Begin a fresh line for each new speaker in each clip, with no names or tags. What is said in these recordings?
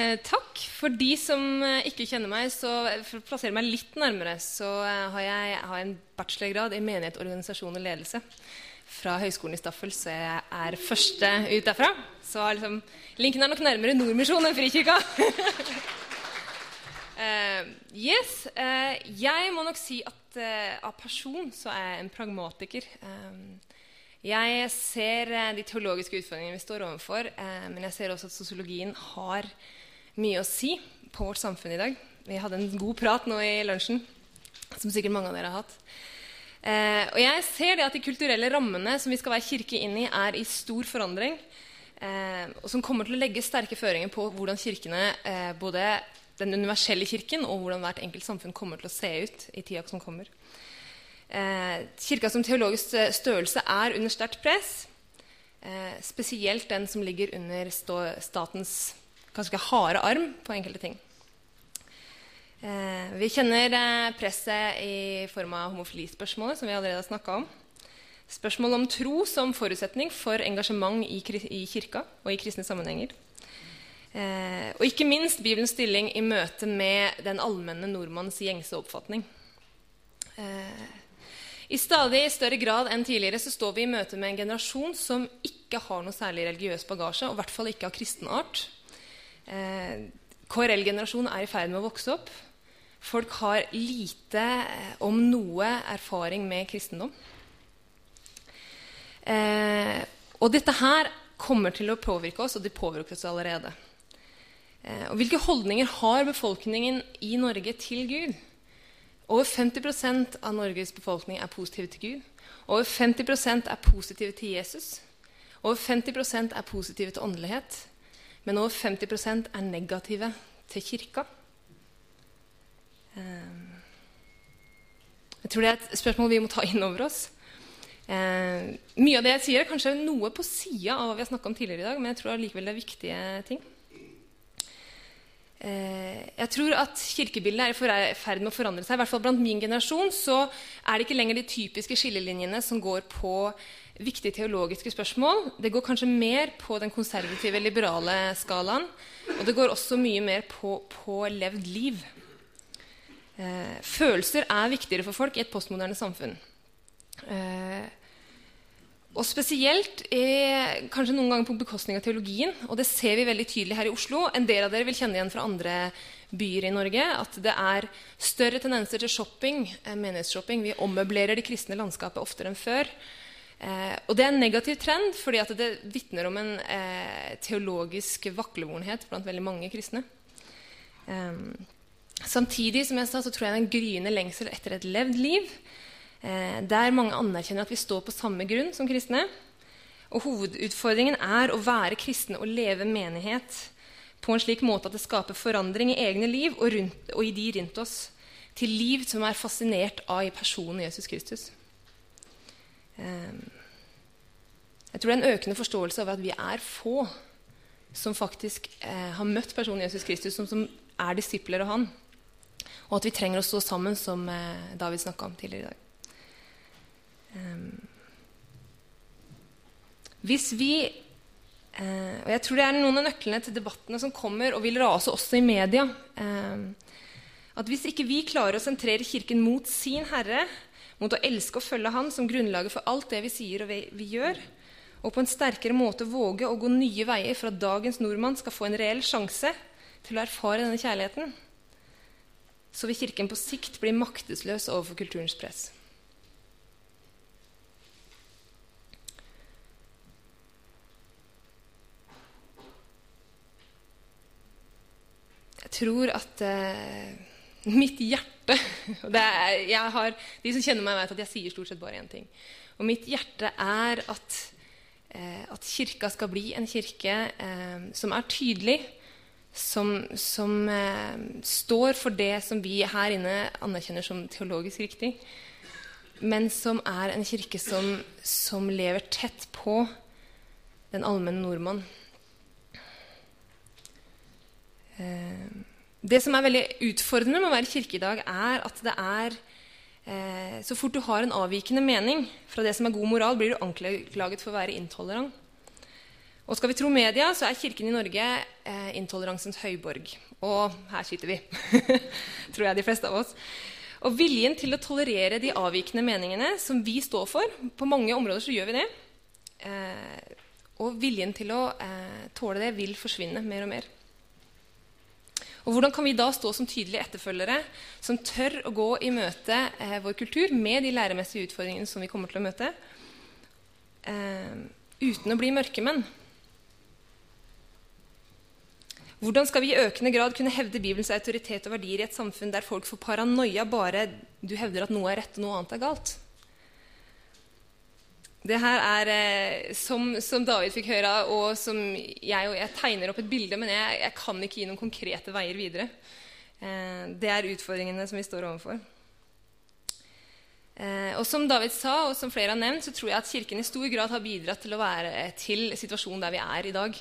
Eh, takk. For de som eh, ikke kjenner meg, så for å plassere meg litt nærmere, så eh, har jeg, jeg har en bachelorgrad i menighet, organisasjon og ledelse fra Høgskolen i Staffel, så jeg er første ut derfra. Så liksom, linken er nok nærmere Nordmisjonen enn Frikirka. Eh, yes, eh, jeg må nok si at eh, av person så er jeg en pragmatiker. Eh, jeg ser eh, de teologiske utfordringene vi står overfor, eh, men jeg ser også at sosiologien har mye å si på vårt samfunn i dag. Vi hadde en god prat nå i lunsjen, som sikkert mange av dere har hatt. Eh, og jeg ser det at de kulturelle rammene som vi skal være kirke inn i, er i stor forandring. Eh, og som kommer til å legge sterke føringer på hvordan kirkene, eh, både den universelle kirken og hvordan hvert enkelt samfunn kommer til å se ut i tida som kommer. Eh, kirka som teologisk størrelse er under sterkt press. Eh, spesielt den som ligger under statens ganske harde arm på enkelte ting. Eh, vi kjenner eh, presset i form av homofilispørsmålet, som vi allerede har snakka om. Spørsmål om tro som forutsetning for engasjement i, kirka og i kristne sammenhenger. Eh, og ikke minst Bibelens stilling i møte med den allmenne nordmanns gjengse oppfatning. I stadig større grad enn tidligere så står vi i møte med en generasjon som ikke har noe særlig religiøs bagasje, og i hvert fall ikke av kristen art. Eh, KRL-generasjonen er i ferd med å vokse opp. Folk har lite, eh, om noe, erfaring med kristendom. Eh, og dette her kommer til å påvirke oss, og det påvirker oss allerede. Eh, og hvilke holdninger har befolkningen i Norge til Gud? Over 50% av Norges befolkning er positive til Gud. Over 50% er positive til Jesus. Over 50% er positive til åndelighet. Men over 50% er negative til kirka. Eh, jeg tror det er et spørsmål vi må ta inn over oss. Eh, mye av det jeg sier, er kanskje noe på sida av hva vi har snakka om tidligere i dag, men jeg tror det er viktige ting. Eh, jeg tror at Kirkebildet er i ferd med å forandre seg. I hvert fall Blant min generasjon så er det ikke lenger de typiske skillelinjene som går på viktige teologiske spørsmål. Det går kanskje mer på den konservative, liberale skalaen. Og det går også mye mer på, på levd liv. Eh, følelser er viktigere for folk i et postmoderne samfunn. Eh, og spesielt er, kanskje noen ganger på bekostning av teologien. Og det ser vi veldig tydelig her i Oslo. En del av dere vil kjenne igjen fra andre byer i Norge at det er større tendenser til shopping, eh, menighetsshopping. Vi ommøblerer det kristne landskapet oftere enn før. Eh, og det er en negativ trend, fordi det vitner om en eh, teologisk vaklevorenhet blant veldig mange kristne. Eh, samtidig som jeg sa, så tror jeg det er en gryende lengsel etter et levd liv eh, der mange anerkjenner at vi står på samme grunn som kristne. Og Hovedutfordringen er å være kristne og leve menighet på en slik måte at det skaper forandring i egne liv og, rundt, og i de rundt oss, til liv som er fascinert av i personen Jesus Kristus. Eh, jeg tror det er en økende forståelse av at vi er få som faktisk eh, har møtt personen Jesus Kristus, som, som, er disipler av han. Og at vi trenger å stå sammen, som eh, David snakka om tidligere i dag. Um, hvis vi uh, Og jeg tror det er noen av nøklene til debattene som kommer og vil rase også i media. Uh, at hvis ikke vi klarer å sentrere Kirken mot sin Herre, mot å elske og følge Han som grunnlaget for alt det vi sier og vi gjør, og på en sterkere måte våge å gå nye veier for at dagens nordmann skal få en reell sjanse til å erfare denne kjærligheten, så vil Kirken på sikt bli maktesløs overfor kulturens press. Jeg tror at uh, mitt hjerte er, har, De som kjenner meg, vet at jeg sier stort sett bare én ting. Og mitt hjerte er at, uh, at kirka skal bli en kirke uh, som er tydelig, som, som står for det som vi her inne anerkjenner som teologisk riktig, men som er en kirke som, som lever tett på den allmenne nordmann. Eh, det som er veldig utfordrende med å være kirke i dag, er at det er eh, Så fort du har en avvikende mening fra det som er god moral, blir du anklaget for å være intolerant. Og skal vi tro media, så er Kirken i Norge eh, intoleransens høyborg. Og her sitter vi, tror jeg de fleste av oss. Og viljen til å tolerere de avvikende meningene som vi står for På mange områder så gjør vi det. Og viljen til å tåle det vil forsvinne mer og mer. Og Hvordan kan vi da stå som tydelige etterfølgere som tør å gå i møte eh, vår kultur med de læremessige utfordringene som vi kommer til å møte, eh, uten å bli mørkemenn? Hvordan skal vi i økende grad kunne hevde Bibelens autoritet og verdier i et samfunn der folk får paranoia bare du hevder at noe er rett og noe annet er galt? Det her er eh, som, som, David fikk høre, og som jeg, og jeg tegner opp et bilde, men jeg, jeg, kan ikke gi noen konkrete veier videre. Eh, det er utfordringene som vi står overfor. Eh, og som David sa, og som flere har nevnt, så tror jeg at Kirken i stor grad har bidratt til å være til situasjonen der vi er i dag.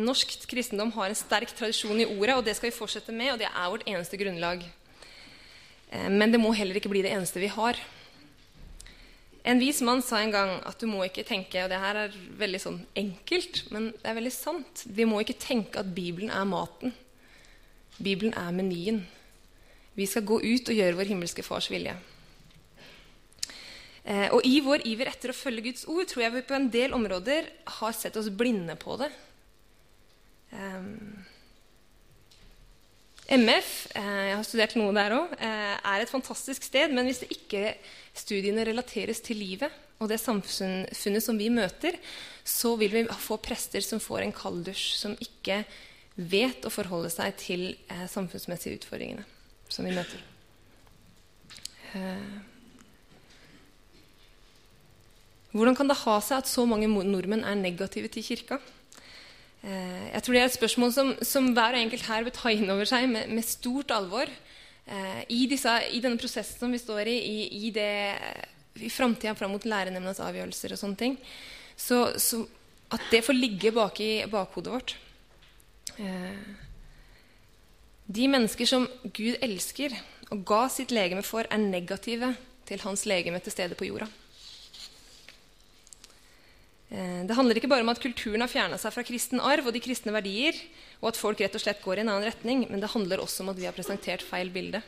Norsk kristendom har en sterk tradisjon i ordet, og det skal vi fortsette med, og det er vårt eneste grunnlag. Eh, men det må heller ikke bli det eneste vi har. En vis mann sa en gang at du må ikke tenke Og det her er veldig sånn enkelt, men det er veldig sant. Vi må ikke tenke at Bibelen er maten. Bibelen er menyen. Vi skal gå ut og gjøre vår himmelske fars vilje. Eh, og i vår iver etter å følge Guds ord tror jeg vi på en del områder har sett oss blinde på det. Um, MF eh, jeg har studert noe der også, eh, er et fantastisk sted, men hvis det ikke studiene relateres til livet og det samfunnet som vi møter, så vil vi få prester som får en kalddusj, som ikke vet å forholde seg til eh, samfunnsmessige utfordringene som vi møter. Hvordan kan det ha seg at så mange nordmenn er negative til kirka? Eh, jeg tror det er et spørsmål som, som hver enkelt her bør ta inn over seg med, med stort alvor. Eh, I, disse, I, denne prosessen som vi står i, i, i, det, i framtida fram mot lærernemndas avgjørelser og sånne ting. Så, så at det får ligge bak i bakhodet vårt. Eh, de mennesker som Gud elsker og ga sitt legeme for, er negative til hans legeme til stede på jorda. Eh, det handler ikke bare om at kulturen har fjerna seg fra kristen arv og de kristne verdier, og at folk rett og slett går i en annen retning, men det handler også om at vi har presentert feil bilde.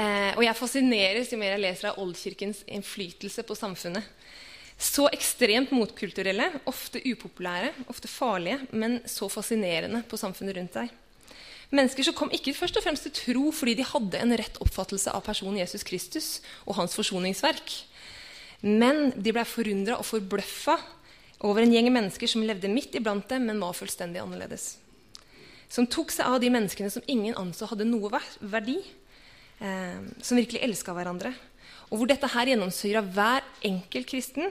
Eh, og jeg fascineres jo mer jeg leser av oldkirkens innflytelse på samfunnet. Så ekstremt motkulturelle, ofte upopulære, ofte farlige, men så fascinerende på samfunnet rundt seg. Mennesker som kom ikke først og fremst til tro fordi de hadde en rett oppfattelse av personen Jesus Kristus og hans forsoningsverk. Men de ble forundra og forbløffa over en gjeng mennesker som levde midt iblant dem, men var fullstendig annerledes. Som tok seg av de menneskene som ingen anså hadde noe verdi. Eh, som virkelig elska hverandre. Og hvor dette her gjennomsyra hver enkelt kristen,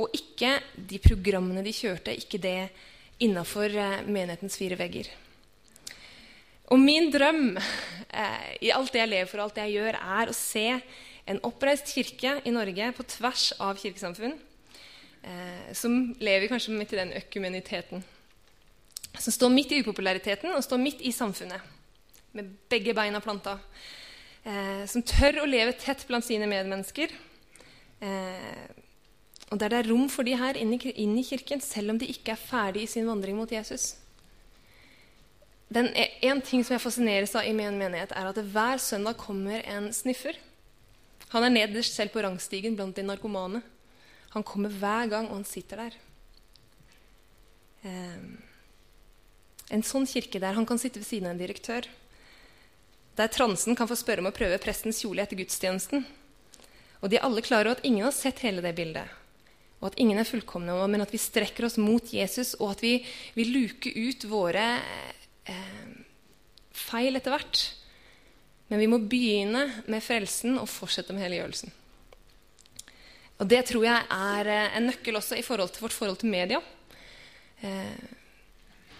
og ikke de programmene de kjørte, ikke det innafor eh, menighetens fire vegger. Og min drøm eh, i alt det jeg lever for, og alt det jeg gjør, er å se en oppreist kirke i Norge på tvers av kirkesamfunn, eh, som lever kanskje midt i den økumeniteten. Som står midt i upopulariteten og står midt i samfunnet, med begge beina planta. Eh, som tør å leve tett blant sine medmennesker. Eh, og der det er rom for de her inn i, inn i kirken, selv om de ikke er ferdig i sin vandring mot Jesus. Den, en ting som jeg fascineres av i min menighet, er at hver søndag kommer en sniffer han er nederst selv på rangstigen blant de narkomane. Han kommer hver gang, og han sitter der. Um, en sånn kirke der han kan sitte ved siden av en direktør. Der transen kan få spørre om å prøve prestens kjole etter gudstjenesten. Og de er alle klar over at ingen har sett hele det bildet. Og at ingen er fullkomne, men at vi strekker oss mot Jesus, og at vi vil luke ut våre eh, feil etter hvert. Men vi må begynne med frelsen og fortsette med helliggjørelsen. Og Det tror jeg er eh, en nøkkel også i forhold til vårt forhold til media. Eh,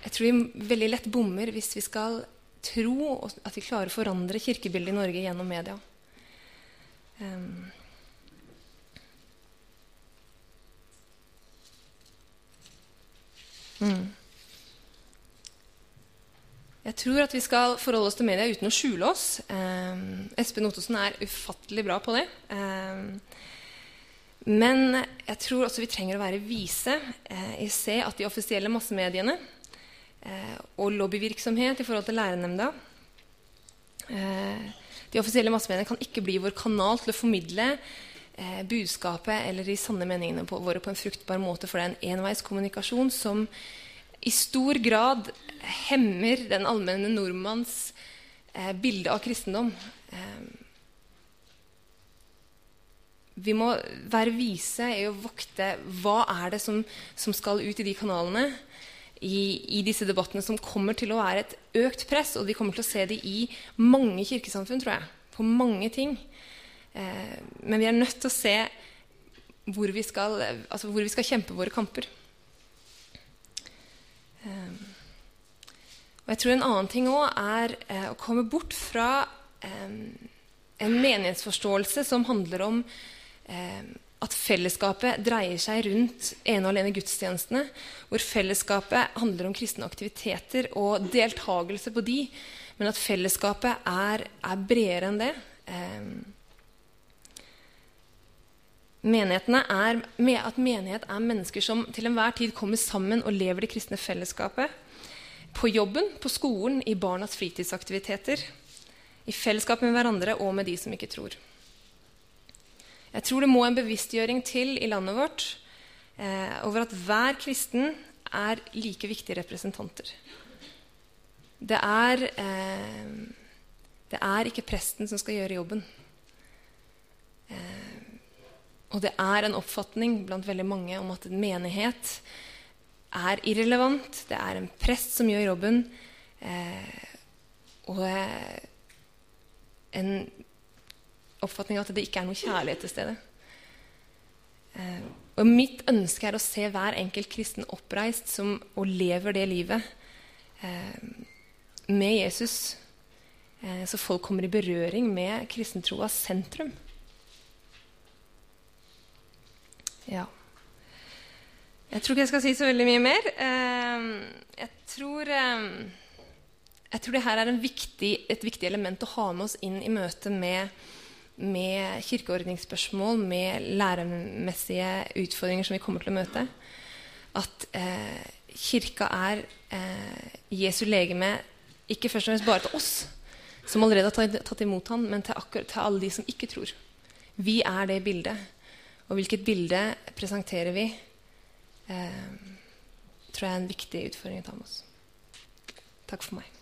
jeg tror vi veldig lett bommer hvis vi skal tro at vi klarer å forandre kirkebildet i Norge gjennom media. Mm. Jeg tror at vi skal forholde oss til media uten å skjule oss. Eh, Espen Ottosen er ufattelig bra på det. Eh, Men jeg tror også vi trenger å være vise eh, i å se at de offisielle massemediene eh, og lobbyvirksomhet i forhold til lærernemnda eh, De offisielle massemediene kan ikke bli vår kanal til å formidle eh, budskapet eller de sanne meningene på, våre på en fruktbar måte, for det er en enveiskommunikasjon som i stor grad hemmer den allmenne nordmanns eh, bilde av kristendom. Eh, vi må være vise i å vokte hva er det som, som skal ut i de kanalene i, i, disse debattene, som kommer til å være et økt press. Og vi kommer til å se det i mange kirkesamfunn, tror jeg. På mange ting. Eh, men vi er nødt til å se hvor vi skal, altså hvor vi skal kjempe våre kamper. Og jeg tror en annen ting òg er eh, å komme bort fra eh, en menighetsforståelse som handler om eh, at fellesskapet dreier seg rundt ene og alene gudstjenestene. Hvor fellesskapet handler om kristne aktiviteter og deltakelse på de. Men at fellesskapet er, er bredere enn det. Menighetene er, at menighet er mennesker som til enhver tid kommer sammen og lever det kristne fellesskapet. På jobben, på skolen, i barnas fritidsaktiviteter. I fellesskap med hverandre og med de som ikke tror. Jeg tror det må en bevisstgjøring til i landet vårt eh, over at hver kristen er like viktige representanter. Det er, eh, det er ikke presten som skal gjøre jobben. Eh, og det er en oppfatning blant veldig mange om at en menighet er irrelevant. Det er en prest som gjør jobben. Eh, og eh, en oppfatning av at det ikke er noe kjærlighet til stede. Eh, og mitt ønske er å se hver enkelt kristen oppreist som, og lever det livet eh, med Jesus, eh, så folk kommer i berøring med kristentroas sentrum. Ja. Jeg tror ikke jeg skal si så veldig mye mer. Eh, jeg tror eh, jeg tror det her er viktig, et viktig element å ha med oss inn i møtet med med kirkeordningsspørsmål, med læremessige utfordringer som vi kommer til å møte. At eh, kirka er eh, Jesu legeme ikke først og fremst bare til oss som allerede har tatt, imot ham, men til, akkurat, til alle de som ikke tror. Vi er det bildet. Og hvilket bilde presenterer vi? Eh, tror jeg er en viktig utfordring å ta med oss. Takk for meg.